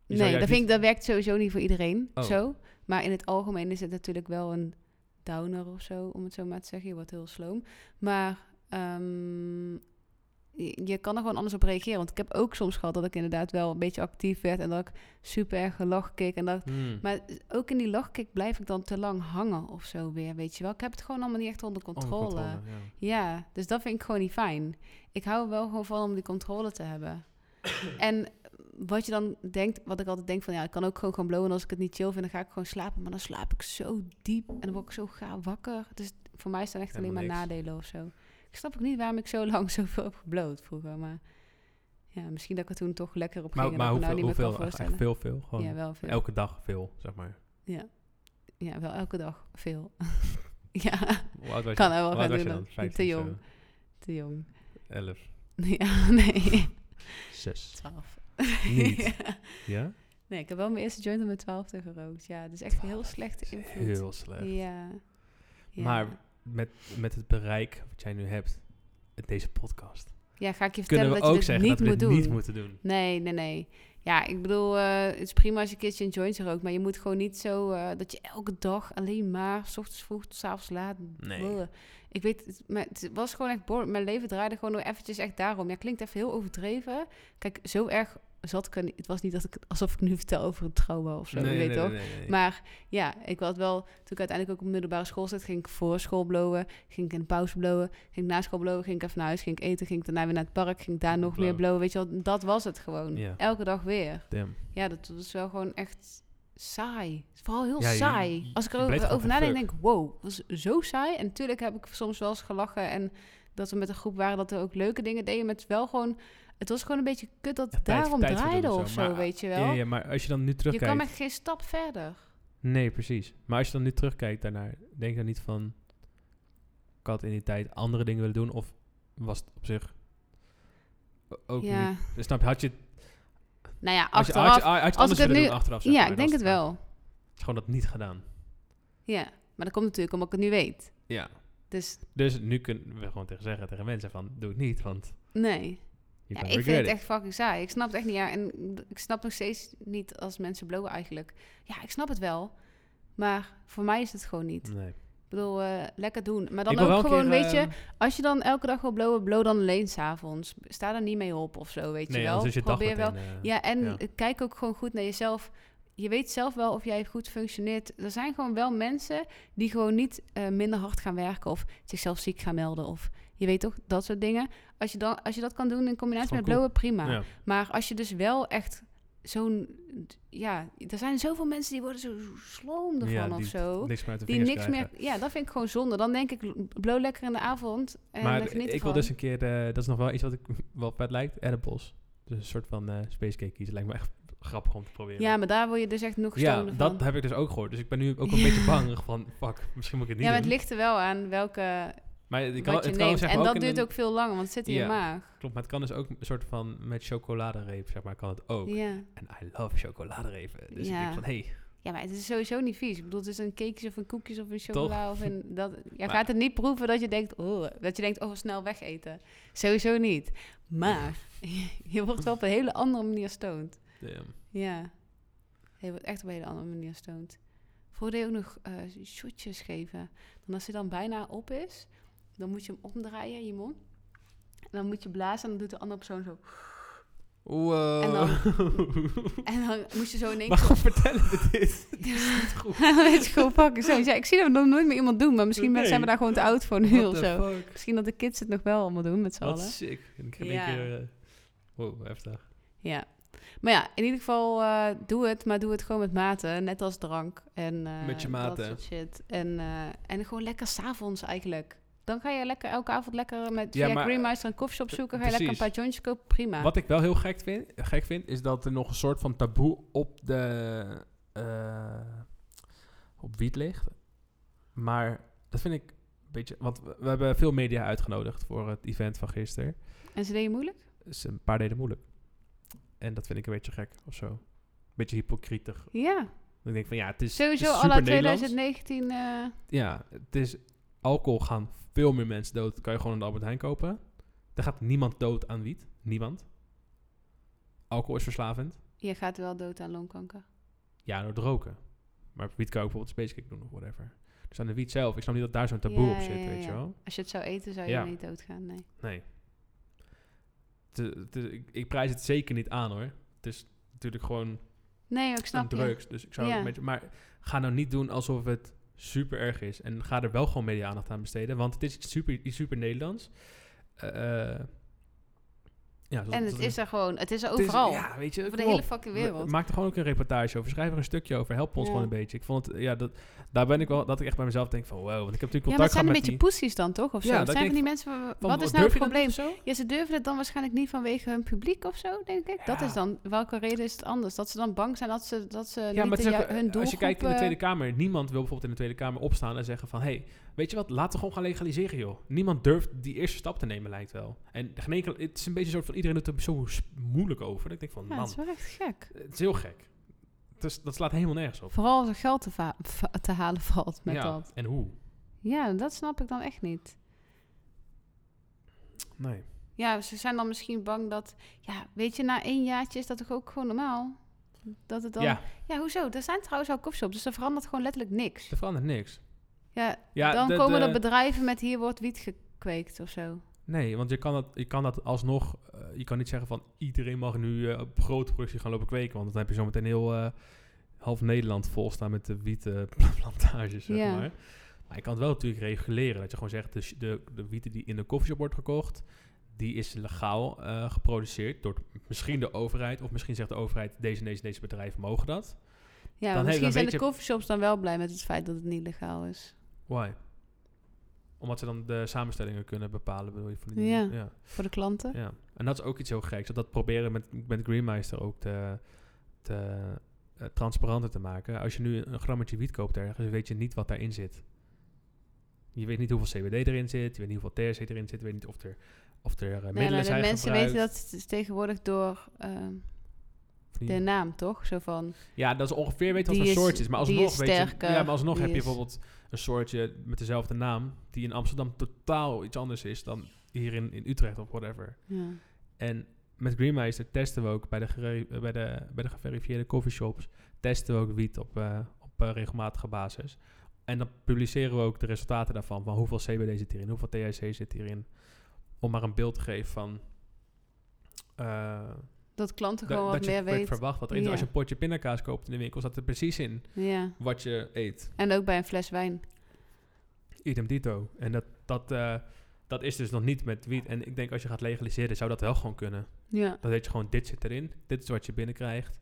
nee, dat, vind niet- ik, dat werkt sowieso niet voor iedereen Oh. zo. Maar in het algemeen is het natuurlijk wel een downer of zo, om het zo maar te zeggen. Je wordt heel sloom. Maar ehm, je, kan er gewoon anders op reageren. Want ik heb ook soms gehad dat ik inderdaad wel een beetje actief werd... en dat ik super erg lachkick en dat... Hmm. Maar ook in die lachkick blijf ik dan te lang hangen of zo weer, weet je wel. Ik heb het gewoon allemaal niet echt onder Onder controle. ja. Ja, dus dat vind ik gewoon niet fijn. Ik hou er wel gewoon van om die controle te hebben. en wat je dan denkt, wat ik altijd denk van ja, ik kan ook gewoon gaan blowen. En als ik het niet chill vind, dan ga ik gewoon slapen. Maar dan slaap ik zo diep en dan word ik zo gaaf wakker. Dus voor mij is dat echt alleen maar niks. nadelen of zo. Ik snap ook niet waarom ik zo lang zoveel heb gebloot vroeger. Maar ja, misschien dat ik er toen toch lekker op ging. Maar, me hoeveel, nou niet meer hoeveel kan echt, veel, veel. Gewoon ja, wel veel. elke dag veel, zeg maar. Ja. ja, wel elke dag veel. ja, Hoe oud was kan je? er wel gaan doen je dan. dan? 15 Te jong. Te jong. 11, Ja, nee. 6. 12. Niet? Ja. Ja? Nee, ik heb wel mijn eerste joint op mijn twaalfde gerookt. Ja, het is echt een heel slechte invloed. Heel slecht. Ja. ja. Maar met, met het bereik wat jij nu hebt, in deze podcast, ja, ga ik je vertellen dat je ook dit zeggen niet dat moet doen. niet moeten doen. Nee, nee, nee. Ja, ik bedoel, eh, het is prima als je een keertje een joint rookt, maar je moet gewoon niet zo eh, dat je elke dag alleen maar, s ochtends vroeg tot 's avonds laat. Nee. Bleh. Ik weet, het, maar het was gewoon echt boring. Mijn leven draaide gewoon nog eventjes echt daarom. Ja, klinkt even heel overdreven. Kijk, zo erg zat ik er niet. Het was niet dat ik, alsof ik nu vertel over een trauma of zo, weet toch? nee, nee. Maar ja, ik had wel, toen ik uiteindelijk ook op middelbare school zat, ging ik voor school blowen, ging ik in de pauze blowen, ging ik na school blowen, ging ik even naar huis, ging ik eten, ging ik daarna weer naar het park, ging ik daar nog meer Blowen. Weet je wel, dat was het gewoon. Elke dag weer. Damn. Ja, dat was wel gewoon echt saai. Het is vooral heel Ja, saai. je- Als ik erover nadenk, denk ik, wow, dat was zo saai. En natuurlijk heb ik soms wel eens gelachen en dat we met een groep waren, dat we ook leuke dingen deden. Maar het is wel gewoon, het was gewoon een beetje kut dat het daarom tijd draaide of zo. Maar, weet je wel. Ja, ja, maar als je dan nu je terugkijkt... kwam echt geen stap verder. Nee, precies. Maar als je dan nu terugkijkt daarnaar, denk je dan niet van... Ik had in die tijd andere dingen willen doen, of was het op zich ook ja. niet... Snap je, had je, Nou ja, had je, achteraf. had je, had je het als anders ik het nu- doen achteraf? ja, maar, ik denk het wel. Het is gewoon dat niet gedaan. Ja, maar dat komt natuurlijk omdat ik het nu weet. Ja. Dus Dus nu kunnen we gewoon tegen zeggen tegen mensen van, doe het niet, want nee. Ja, ik vind het echt fucking saai. Ik snap het echt niet. Ja, en ik snap nog steeds niet als mensen blowen eigenlijk. Ja, ik snap het wel. Maar voor mij is het gewoon niet. Nee. Ik bedoel, eh, lekker doen. Maar dan ook gewoon, keer, weet je, ehm, als je dan elke dag wil blowen, blow dan alleen s'avonds. Sta er niet mee op of zo, weet nee, je wel. je Probeer wel. meteen, eh, Ja, en ja. kijk ook gewoon goed naar jezelf. Je weet zelf wel of jij goed functioneert. Er zijn gewoon wel mensen die gewoon niet eh, minder hard gaan werken of zichzelf ziek gaan melden. Of je weet toch, dat soort dingen. Als je, dan, als je dat kan doen in combinatie met blowen, prima. Ja. Maar als je dus wel echt zo'n... Ja, er zijn zoveel mensen die worden zo sloom ervan Ja, of zo. niks meer Die niks krijgen. meer... Ja, dat vind ik gewoon zonde. Dan denk ik, blow lekker in de avond en maar ik ervan. wil dus een keer, eh, dat is nog wel iets wat ik wel vet lijkt, edibles. Dus een soort van eh space cake kiezen. Lijkt me echt grappig om te proberen. Ja, maar daar word je dus echt nog Ja, dat van. heb ik dus ook gehoord. Dus ik ben nu ook een beetje bang van, fuck, misschien moet ik het niet Ja, maar het doen. ligt er wel aan welke maar het kan, het kan neemt. zeg En dat duurt een- ook veel langer, want het zit in Ja. je maag. Klopt, maar het kan dus ook een soort van met chocoladereep, zeg maar, kan het ook. Ja. En I love chocoladerepen. Dus ik denk van, hey, ja, maar het is sowieso niet vies. Ik bedoel, het is een cakejes of een koekjes of een Toch? chocola. Of een, dat, je gaat het niet proeven dat je denkt, oh, dat je denkt, oh, snel wegeten. Sowieso niet. Maar je wordt wel op een hele andere manier stoned. Damn. Ja. Je wordt echt op een hele andere manier stoned. Vroeger deed je ook nog eh shotjes geven. Dan als hij dan bijna op is, dan moet je hem omdraaien in je mond. En dan moet je blazen en dan doet de andere persoon zo. Wow. En dan- En dan moest je zo in één keer... Waarom vertellen we dit? Dit is niet goed. Het is gewoon zo. Ja, ik zie dat nog nooit meer iemand doen, maar misschien Nee. zijn we daar gewoon te oud voor nu of zo. fuck? Misschien dat de kids het nog wel allemaal doen met z'n Wat allen. sick. En ik heb Ja. een keer... eh, wow, heftig. Ja. Maar ja, in ieder geval eh, doe het, maar doe het gewoon met mate. Net als drank en eh, Met je mate. dat soort shit. En, eh, en gewoon lekker s'avonds eigenlijk. Dan ga je lekker elke avond lekker met Ja, via Greenmeister een koffieshop zoeken. Ga je lekker een paar jointjes kopen, prima. Wat ik wel heel gek vind, gek vind, is dat er nog een soort van taboe op de... op wiet ligt. Maar dat vind ik een beetje... Want we, we hebben veel media uitgenodigd voor het event van gisteren. En ze deden moeilijk? Dus een paar deden moeilijk. En dat vind ik een beetje gek of zo. Beetje hypocrietig. Ja. Ik denk van ja, het is Sowieso al super uit Nederlands. 2019... eh, Ja, het is alcohol gaan veel meer mensen dood. Dat kan je gewoon in de Albert Heijn kopen. Er gaat niemand dood aan wiet. Niemand. Alcohol is verslavend. je gaat wel dood aan longkanker. Ja, door het roken. Maar wiet kan je ook bijvoorbeeld space cake doen of whatever. Dus aan de wiet zelf. Ik snap niet dat daar zo'n taboe Ja, op zit, ja, ja, weet je wel. Als je het zou eten, zou je niet doodgaan, nee. Nee. Ik, ik prijs het zeker niet aan hoor. Het is natuurlijk gewoon Nee, ik een snap je. drugs. Dus ik zou een beetje, maar ga nou niet doen alsof het super erg is. En ga er wel gewoon media aandacht aan besteden. Want het is iets super, iets super Nederlands. Eh, Ja, En het is er gewoon, het is er het is- overal. ja, weet je, over de hele fucking We- wereld. Maak er gewoon ook een reportage over. Schrijf er een stukje over. Help ons Ja. gewoon een beetje. Ik vond het, ja, dat, daar ben ik wel, dat ik echt bij mezelf denk van, wow. Want ik heb natuurlijk Ja, contact maar het zijn gehad een met beetje die... poesies dan toch? Of zo? Ja, dat zijn van die mensen, van, wat is nou het probleem? Ja, ze durven het dan waarschijnlijk niet vanwege hun publiek of zo, denk ik. Dat Ja. is dan, welke reden is het anders? Dat ze dan bang zijn dat ze, dat ze Ja, niet maar de ook, eh, hun doelgroep... als je kijkt in de eh, Tweede Kamer, niemand wil bijvoorbeeld in de Tweede Kamer opstaan en zeggen van, hey, weet je wat, laten we gewoon gaan legaliseren, joh. Niemand durft die eerste stap te nemen, lijkt wel. En geen enkel, het is een beetje een soort van, iedereen doet er zo moeilijk over. Dat ik denk van, Ja, man, het is wel echt gek. het is heel gek. Het is, dat slaat helemaal nergens op. Vooral als er geld te, va- va- te halen valt met ja, dat. en hoe? Ja, dat snap ik dan echt niet. Nee. Ja, ze zijn dan misschien bang dat... Ja, weet je, na één jaartje is dat toch ook gewoon normaal? Dat het dan... Ja, Ja, hoezo? Er zijn trouwens al koffieshops, dus er verandert gewoon letterlijk niks. er verandert niks. Ja, Ja, dan de- komen de- er bedrijven met hier wordt wiet gekweekt of zo. Nee, want je kan dat, je kan dat alsnog... eh, je kan niet zeggen van iedereen mag nu eh, op grote productie gaan lopen kweken. Want dan heb je zometeen heel eh, half Nederland vol staan met de wietplantages, zeg Ja. maar. Maar je kan het wel natuurlijk reguleren. Dat je gewoon zegt, de, de, de wieten die in de koffieshop wordt gekocht... die is legaal geproduceerd door misschien de overheid... of misschien zegt de overheid, deze en deze, deze bedrijven mogen dat. Ja, Dan misschien dan zijn de coffeeshops dan wel blij met het feit dat het niet legaal is. Why? Omdat ze dan de samenstellingen kunnen bepalen, bedoel je? Die, Ja. ja. Voor de klanten. Ja, en dat is ook iets heel geks. Dat, dat proberen met, met Greenmeister ook te, te eh, transparanter te maken. Als je nu een grammetje wiet koopt ergens, weet je niet wat daarin zit. Je weet niet hoeveel CBD erin zit, je weet niet hoeveel THC erin zit, je weet niet of er, of er eh, Nee, middelen maar de zijn mensen gebruikt. weten dat het tegenwoordig door ehm, de naam, toch? Zo van, Ja, dat is ongeveer weet wat voor soortje is. Maar alsnog, is weet je, ja, maar alsnog heb je bijvoorbeeld een soortje met dezelfde naam, die in Amsterdam totaal iets anders is dan hier in, in Utrecht of whatever. ja. En met Greenmeister testen we ook bij de, bij de, bij de geverifieerde coffeeshops, testen we ook wiet op, eh, op eh, regelmatige basis. En dan publiceren we ook de resultaten daarvan, van hoeveel CBD zit hierin, hoeveel THC zit hierin. Om maar een beeld te geven van... eh, Dat klanten gewoon wat dat meer weten. verwacht wat erin zit. Ja. Als je een potje pindakaas koopt in de winkel, staat er precies in Ja. wat je eet. En ook bij een fles wijn. Idem dito. En dat, dat, eh, dat is dus nog niet met wiet. En ik denk als je gaat legaliseren, zou dat wel gewoon kunnen. Ja. Dan weet je gewoon, dit zit erin. Dit is wat je binnenkrijgt.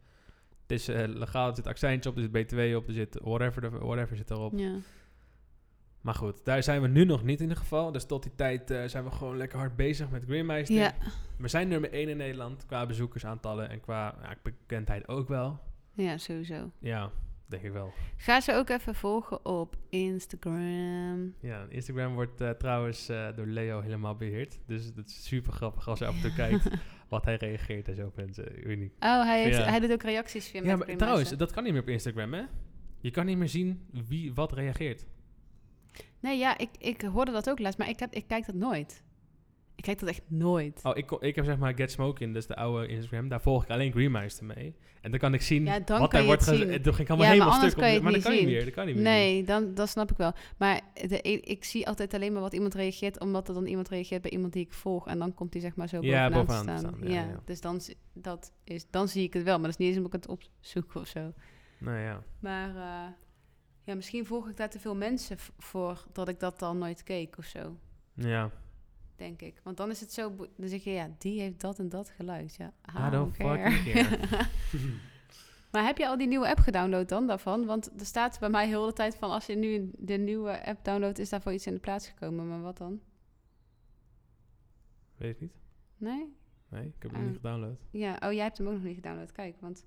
Het is eh, legaal, er zit accijntje op, er zit btw op, er zit whatever, er- whatever zit erop. ja. Maar goed, daar zijn we nu nog niet in ieder geval. Dus tot die tijd eh, zijn we gewoon lekker hard bezig met Greenmeister. Ja. We zijn nummer 1 in Nederland qua bezoekersaantallen en qua ja, bekendheid ook wel. ja, sowieso. Ja, denk ik wel. Ga ze ook even volgen op Instagram. Ja, Instagram wordt eh, trouwens eh, door Leo helemaal beheerd. Dus het is super grappig als je af en toe kijkt wat hij reageert en zo op mensen. Ik weet niet. Oh, hij, heeft, Ja. hij doet ook reacties via Ja, maar trouwens, dat kan niet meer op Instagram, hè? Je kan niet meer zien wie wat reageert. Nee, ja, ik, ik hoorde dat ook laatst, maar ik, heb, ik kijk dat nooit. Ik kijk dat echt nooit. Oh, ik, ik heb zeg maar Get Smoking, dus de oude Instagram. Daar volg ik alleen Greenmeister mee. En dan kan ik zien Ja, dan wat wordt het gezegd. toen ging ik allemaal Ja, helemaal stuk kan op. Maar dat kan niet meer. Dat kan niet meer. Nee, dan, dat snap ik wel. Maar de, ik zie altijd alleen maar wat iemand reageert, omdat er dan iemand reageert bij iemand die ik volg. En dan komt die zeg maar zo Ja, bovenaan, te bovenaan te staan. staan, ja, Ja, ja. Dus dan, dat is, dan zie ik het wel. Maar dat is niet eens omdat ik het opzoek of zo. Nou ja. Maar eh, ja, misschien volg ik daar te veel mensen voor dat ik dat dan nooit keek of zo. Ja. Denk ik. Want dan is het zo... Dan zeg je, ja, die heeft dat en dat geluid. Ja, I I don't don't care. fucking care. maar heb je al die nieuwe app gedownload dan daarvan? Want er staat bij mij heel de tijd van... als je nu de nieuwe app downloadt, is daarvoor iets in de plaats gekomen. Maar wat dan? Weet ik niet. Nee? Nee, ik heb hem Ah. niet gedownload. Ja, oh, jij hebt hem ook nog niet gedownload. Kijk, want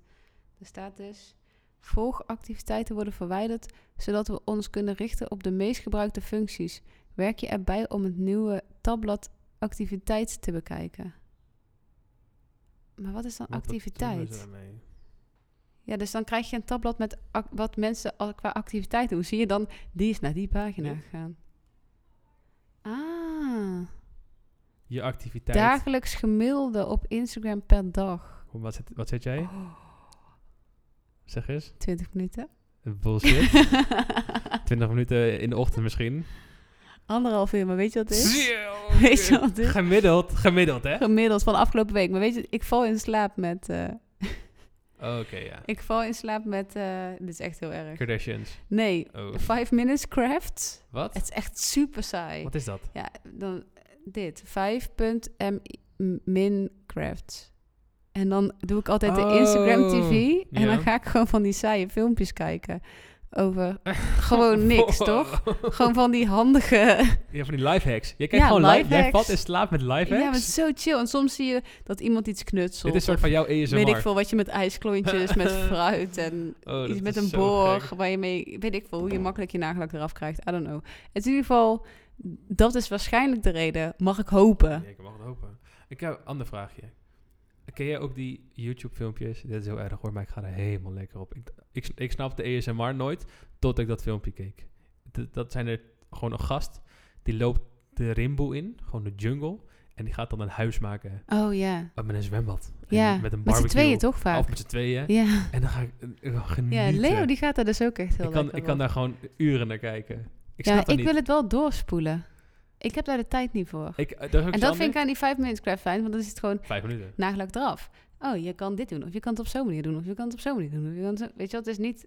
er staat dus... Volgactiviteiten worden verwijderd... zodat we ons kunnen richten op de meest gebruikte functies. Werk je erbij om het nieuwe tabblad activiteit te bekijken. Maar wat is dan Wat activiteit? Ja, dus dan krijg je een tabblad met wat mensen al qua activiteit doen. Zie je dan, die is naar die pagina Ja. gegaan. Ah, Je activiteit. dagelijks gemiddelde op Instagram per dag. Hoe- Wat zet, wat zet jij? Oh, Zeg eens. 20 minuten. Bullshit. 20 minuten in de ochtend misschien. Anderhalf uur, maar weet je wat het is? Weet je wat het is? Gemiddeld, gemiddeld hè? Gemiddeld van de afgelopen week. Maar weet je, ik val in slaap met... eh, Oké, ja. ik val in slaap met... eh, dit is echt heel erg. Kardashians. Nee, Oh. 5 minutes craft. Wat? Het is echt super saai. Wat is dat? Ja, dan dit. 5.mi M- Minecraft. En dan doe ik altijd de Oh, Instagram TV. En ja. dan ga ik gewoon van die saaie filmpjes kijken. Over gewoon niks, toch? Gewoon van die handige... Ja, van die life hacks. Je kijkt Ja, gewoon live, jij valt in slaap met life Ja, maar het is zo chill. En soms zie je dat iemand iets knutselt. Dit is een soort van jouw ASMR. Weet ik veel, wat je met ijsklontjes, met fruit en Oh, iets met is een gek. Waar je mee, weet ik veel, hoe je makkelijk je nagellak eraf krijgt. I don't know. In ieder geval, dat is waarschijnlijk de reden. Mag ik hopen. Ja, ik mag het hopen. Ik heb een ander vraagje. Ken jij ook die YouTube-filmpjes? Dit is heel erg hoor, maar ik ga er helemaal lekker op. Ik, ik, de ASMR nooit, tot ik dat filmpje keek. D- dat zijn er gewoon een gast, die loopt de rimboe in, gewoon de jungle. En die gaat dan een huis maken Oh ja. uh, met een zwembad. Ja, met een met barbecue. z'n tweeën toch vaak? Of met z'n tweeën. Ja. En dan ga ik uh, genieten. ja, Leo die gaat daar dus ook echt heel ik kan, ik kan daar gewoon uren naar kijken. Ik Ja, ik wil het wel doorspoelen. Ik heb daar de tijd niet voor. Ik, uh, dat is ook En dat vind ik aan die 5 minutes craft fijn, want dan is het gewoon Vijf minuten. eraf. Oh, je kan dit doen, of je kan het op zo'n manier doen, of je kan het op zo'n manier doen. Of je kan het zo- weet je wel, het is niet...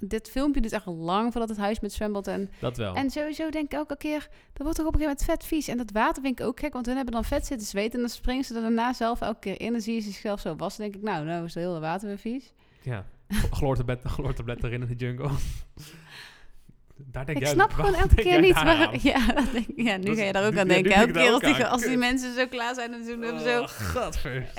Dit filmpje duurt echt lang voordat het huis met zwembad en... dat wel. En sowieso denk ik elke keer, dat wordt toch op een gegeven moment vet vies. En dat water vind ik ook gek, want hun hebben dan vet zitten zweten. En dan springen ze er daarna zelf elke keer in. En dan zie je zichzelf zo wassen. Denk ik, nou, nou is het hele water weer vies. Ja, chloortablet, chloortablet erin in de jungle. Daar denk ik jij- snap gewoon elke keer niet waar... aan? Ja, denk, ja, nu ga je daar ook nu- aan denken. denk Elke keer als, die, aan. als die Kut. mensen zo klaar zijn, dan doen ze zo... Oh, gadver.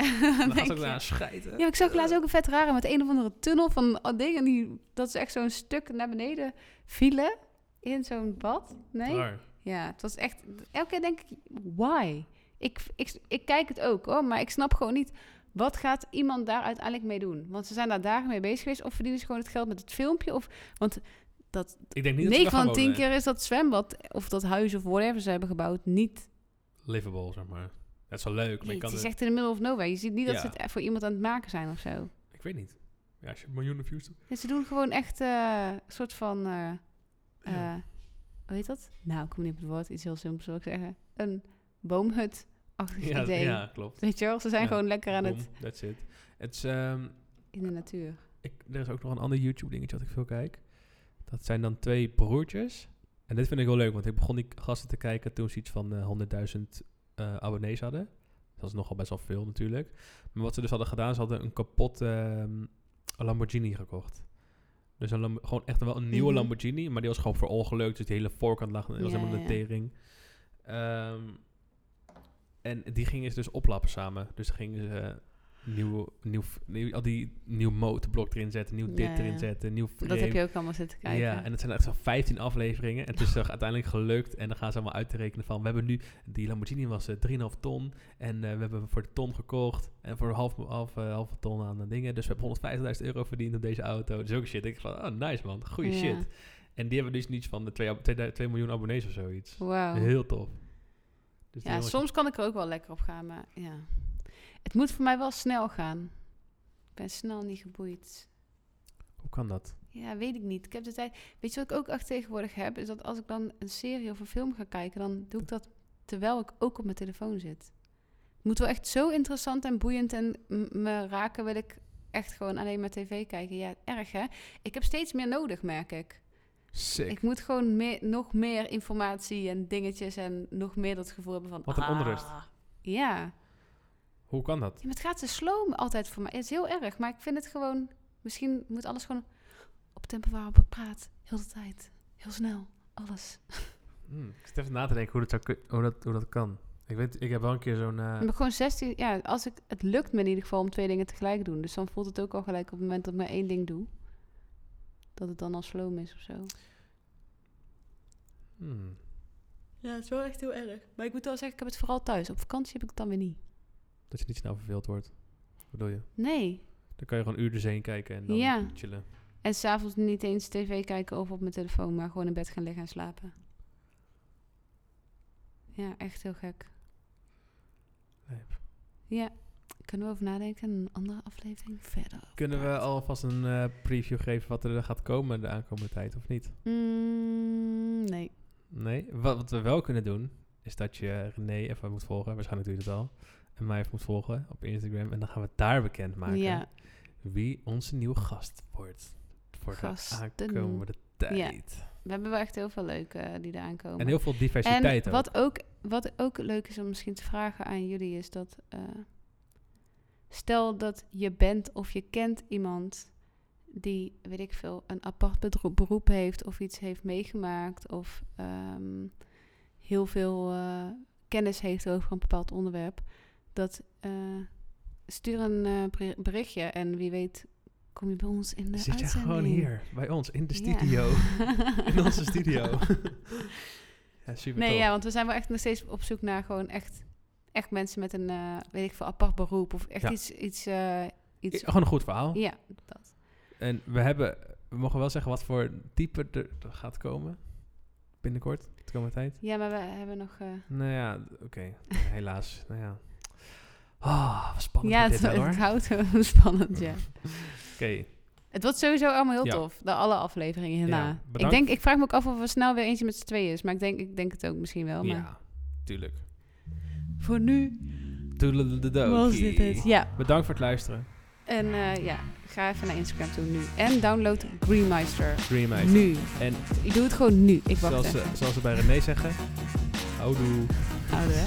dan ze ook naar schijten. Ja, ik zag laatst ook een vet rare met een of andere tunnel van oh, dingen. Die, dat is echt zo'n stuk naar beneden vielen in zo'n bad. Nee? Ja, het was echt... Elke keer denk ik, why? Ik, ik, ik kijk het ook hoor, maar ik snap gewoon niet... Wat gaat iemand daar uiteindelijk mee doen? Want ze zijn daar dagen mee bezig geweest. Of verdienen ze gewoon het geld met het filmpje? Of, want dat, Ik denk niet dat ze 9 daar gaan van 10 wonen. keer is dat zwembad... of dat huis of whatever ze hebben gebouwd... niet... Livable, zeg maar. Dat is wel leuk, maar Nee, je kan het is echt in the middle of nowhere. Je ziet niet dat Ja. ze het voor iemand aan het maken zijn of zo. Ik weet niet. Ja, als je miljoenen views doet. Ja, ze doen gewoon echt eh, een soort van... eh, Ja. eh, hoe heet dat? Nou, ik kom niet op het woord. Iets heel simpels wil ik zeggen. Een boomhut-achtig Ja, idee. ja, klopt. Weet je wel? Ze zijn Ja. gewoon lekker aan Boom, het... That's it. Het is, ehm, in de natuur. ik, er is ook nog een ander YouTube dingetje wat ik veel kijk. Dat zijn dan twee broertjes. En dit vind ik wel leuk, want ik begon die gasten te kijken toen ze iets van eh, 100.000 eh, abonnees hadden. Dat is nogal best wel veel natuurlijk. Maar wat ze dus hadden gedaan, ze hadden een kapot ehm, Lamborghini gekocht. Dus een Lam- gewoon echt wel een nieuwe Mhm. Lamborghini, maar die was gewoon verongelukt. Dus die hele voorkant lag, dat was Ja, helemaal een ja. tering. Ehm, en die gingen ze dus oplappen samen. Dus gingen ze nieuw, nieuw, nieuw, al die nieuw motorblok erin zetten, nieuw dit Ja, erin zetten, nieuw Dat heb je ook allemaal zitten kijken. Ja, en het zijn echt zo'n 15 afleveringen. En het is toch uiteindelijk gelukt. En dan gaan ze allemaal uit te rekenen van... We hebben nu... Die Lamborghini was eh, 3,5 ton. En eh, we hebben hem voor de ton gekocht. En voor een half, half, eh, halve ton aan de dingen. Dus we hebben 150.000 euro verdiend op deze auto. Dus ook shit. Ik van, oh nice man. Goeie Ja. shit. En die hebben dus niets van de 2 miljoen abonnees of zoiets. Heel tof. Dus Ja, soms kan ik er ook wel lekker op gaan, maar ja. Het moet voor mij wel snel gaan. Ik ben snel niet geboeid. Hoe kan dat? Ja, weet ik niet. Ik heb de tijd. Weet je wat ik ook echt tegenwoordig heb? Is dat als ik dan een serie of een film ga kijken, dan doe ik dat terwijl ik ook op mijn telefoon zit. Het moet wel echt zo interessant en boeiend en me raken, wil ik echt gewoon alleen maar tv kijken. Ja, erg hè? Ik heb steeds meer nodig, merk ik. Sick. Ik moet gewoon meer, nog meer informatie en dingetjes en nog meer dat gevoel hebben van... Wat een ah, onrust. Ja. Hoe kan dat? Ja, maar het gaat te slow altijd voor mij. Het is heel erg, maar ik vind het gewoon... Misschien moet alles gewoon op het tempo waarop ik praat. Heel de tijd. Heel snel. Alles. Hmm, ik zit even na te denken hoe dat, hoe dat, hoe dat kan. Ik weet, ik heb wel een keer zo'n... eh, Maar gewoon 16... Ja, als ik, het lukt me in ieder geval om twee dingen tegelijk te doen. Dus dan voelt het ook al gelijk op het moment dat ik maar één ding doe. Dat het dan al slow is of zo. hmm. Ja, het is wel echt heel erg. Maar ik moet wel zeggen, ik heb het vooral thuis. Op vakantie heb ik het dan weer niet. Dat je niet snel verveeld wordt. Wat bedoel je? Nee. Dan kan je gewoon uren heen kijken en dan Ja. chillen. En s'avonds niet eens tv kijken of op mijn telefoon, maar gewoon in bed gaan liggen en slapen. Ja, echt heel gek. Ja, kunnen we over nadenken? Een andere aflevering verder. Kunnen we alvast een eh, preview geven wat er gaat komen de aankomende tijd of niet? Mm, nee. Nee. Wat, wat we wel kunnen doen, is dat je René even moet volgen. Waarschijnlijk doe je dat al. En mij even moet volgen op Instagram. En dan gaan we daar bekendmaken Ja, wie onze nieuwe gast wordt. Voor Gasten. de aankomende tijd. we hebben wel echt heel veel leuke eh, die eraan komen. En heel veel diversiteit En ook. wat ook, wat ook leuk is om misschien te vragen aan jullie is dat... eh, stel dat je bent of je kent iemand die, weet ik veel, een apart beroep heeft of iets heeft meegemaakt of ehm, heel veel eh, kennis heeft over een bepaald onderwerp, dat eh, stuur een eh, ber- berichtje en wie weet kom je bij ons in de Zit je uitzending. gewoon hier bij ons in de Ja. studio. in onze studio. ja, super Nee, tof. ja, want we zijn wel echt nog steeds op zoek naar gewoon echt, echt mensen met een, eh, weet ik veel, apart beroep. Of echt Ja. iets, iets, iets... Gewoon een goed verhaal. Ja, dat. En we hebben, we mogen wel zeggen wat voor type er gaat komen. Binnenkort, de komende tijd. Ja, maar we hebben nog... Nou ja, oké. Helaas. Nou ja. Ah, wat spannend ja, het, dit wel, het houdt spannend, ja. Oké. Het wordt sowieso allemaal heel Ja. tof, de alle afleveringen hierna. Ja, ik, denk, ik vraag me ook af of er snel weer eentje met z'n tweeën is. Maar ik denk, ik denk het ook misschien wel. Maar Ja, tuurlijk. voor nu was dit het. Ja, Bedankt voor het luisteren. en eh, ja, ga even naar Instagram toe nu. En download Greenmeister. Dreameister. Nu. En Ik doe het gewoon nu. Ik wacht zoals even. ze, zoals ze bij René zeggen. Houdoe. Houden, hè.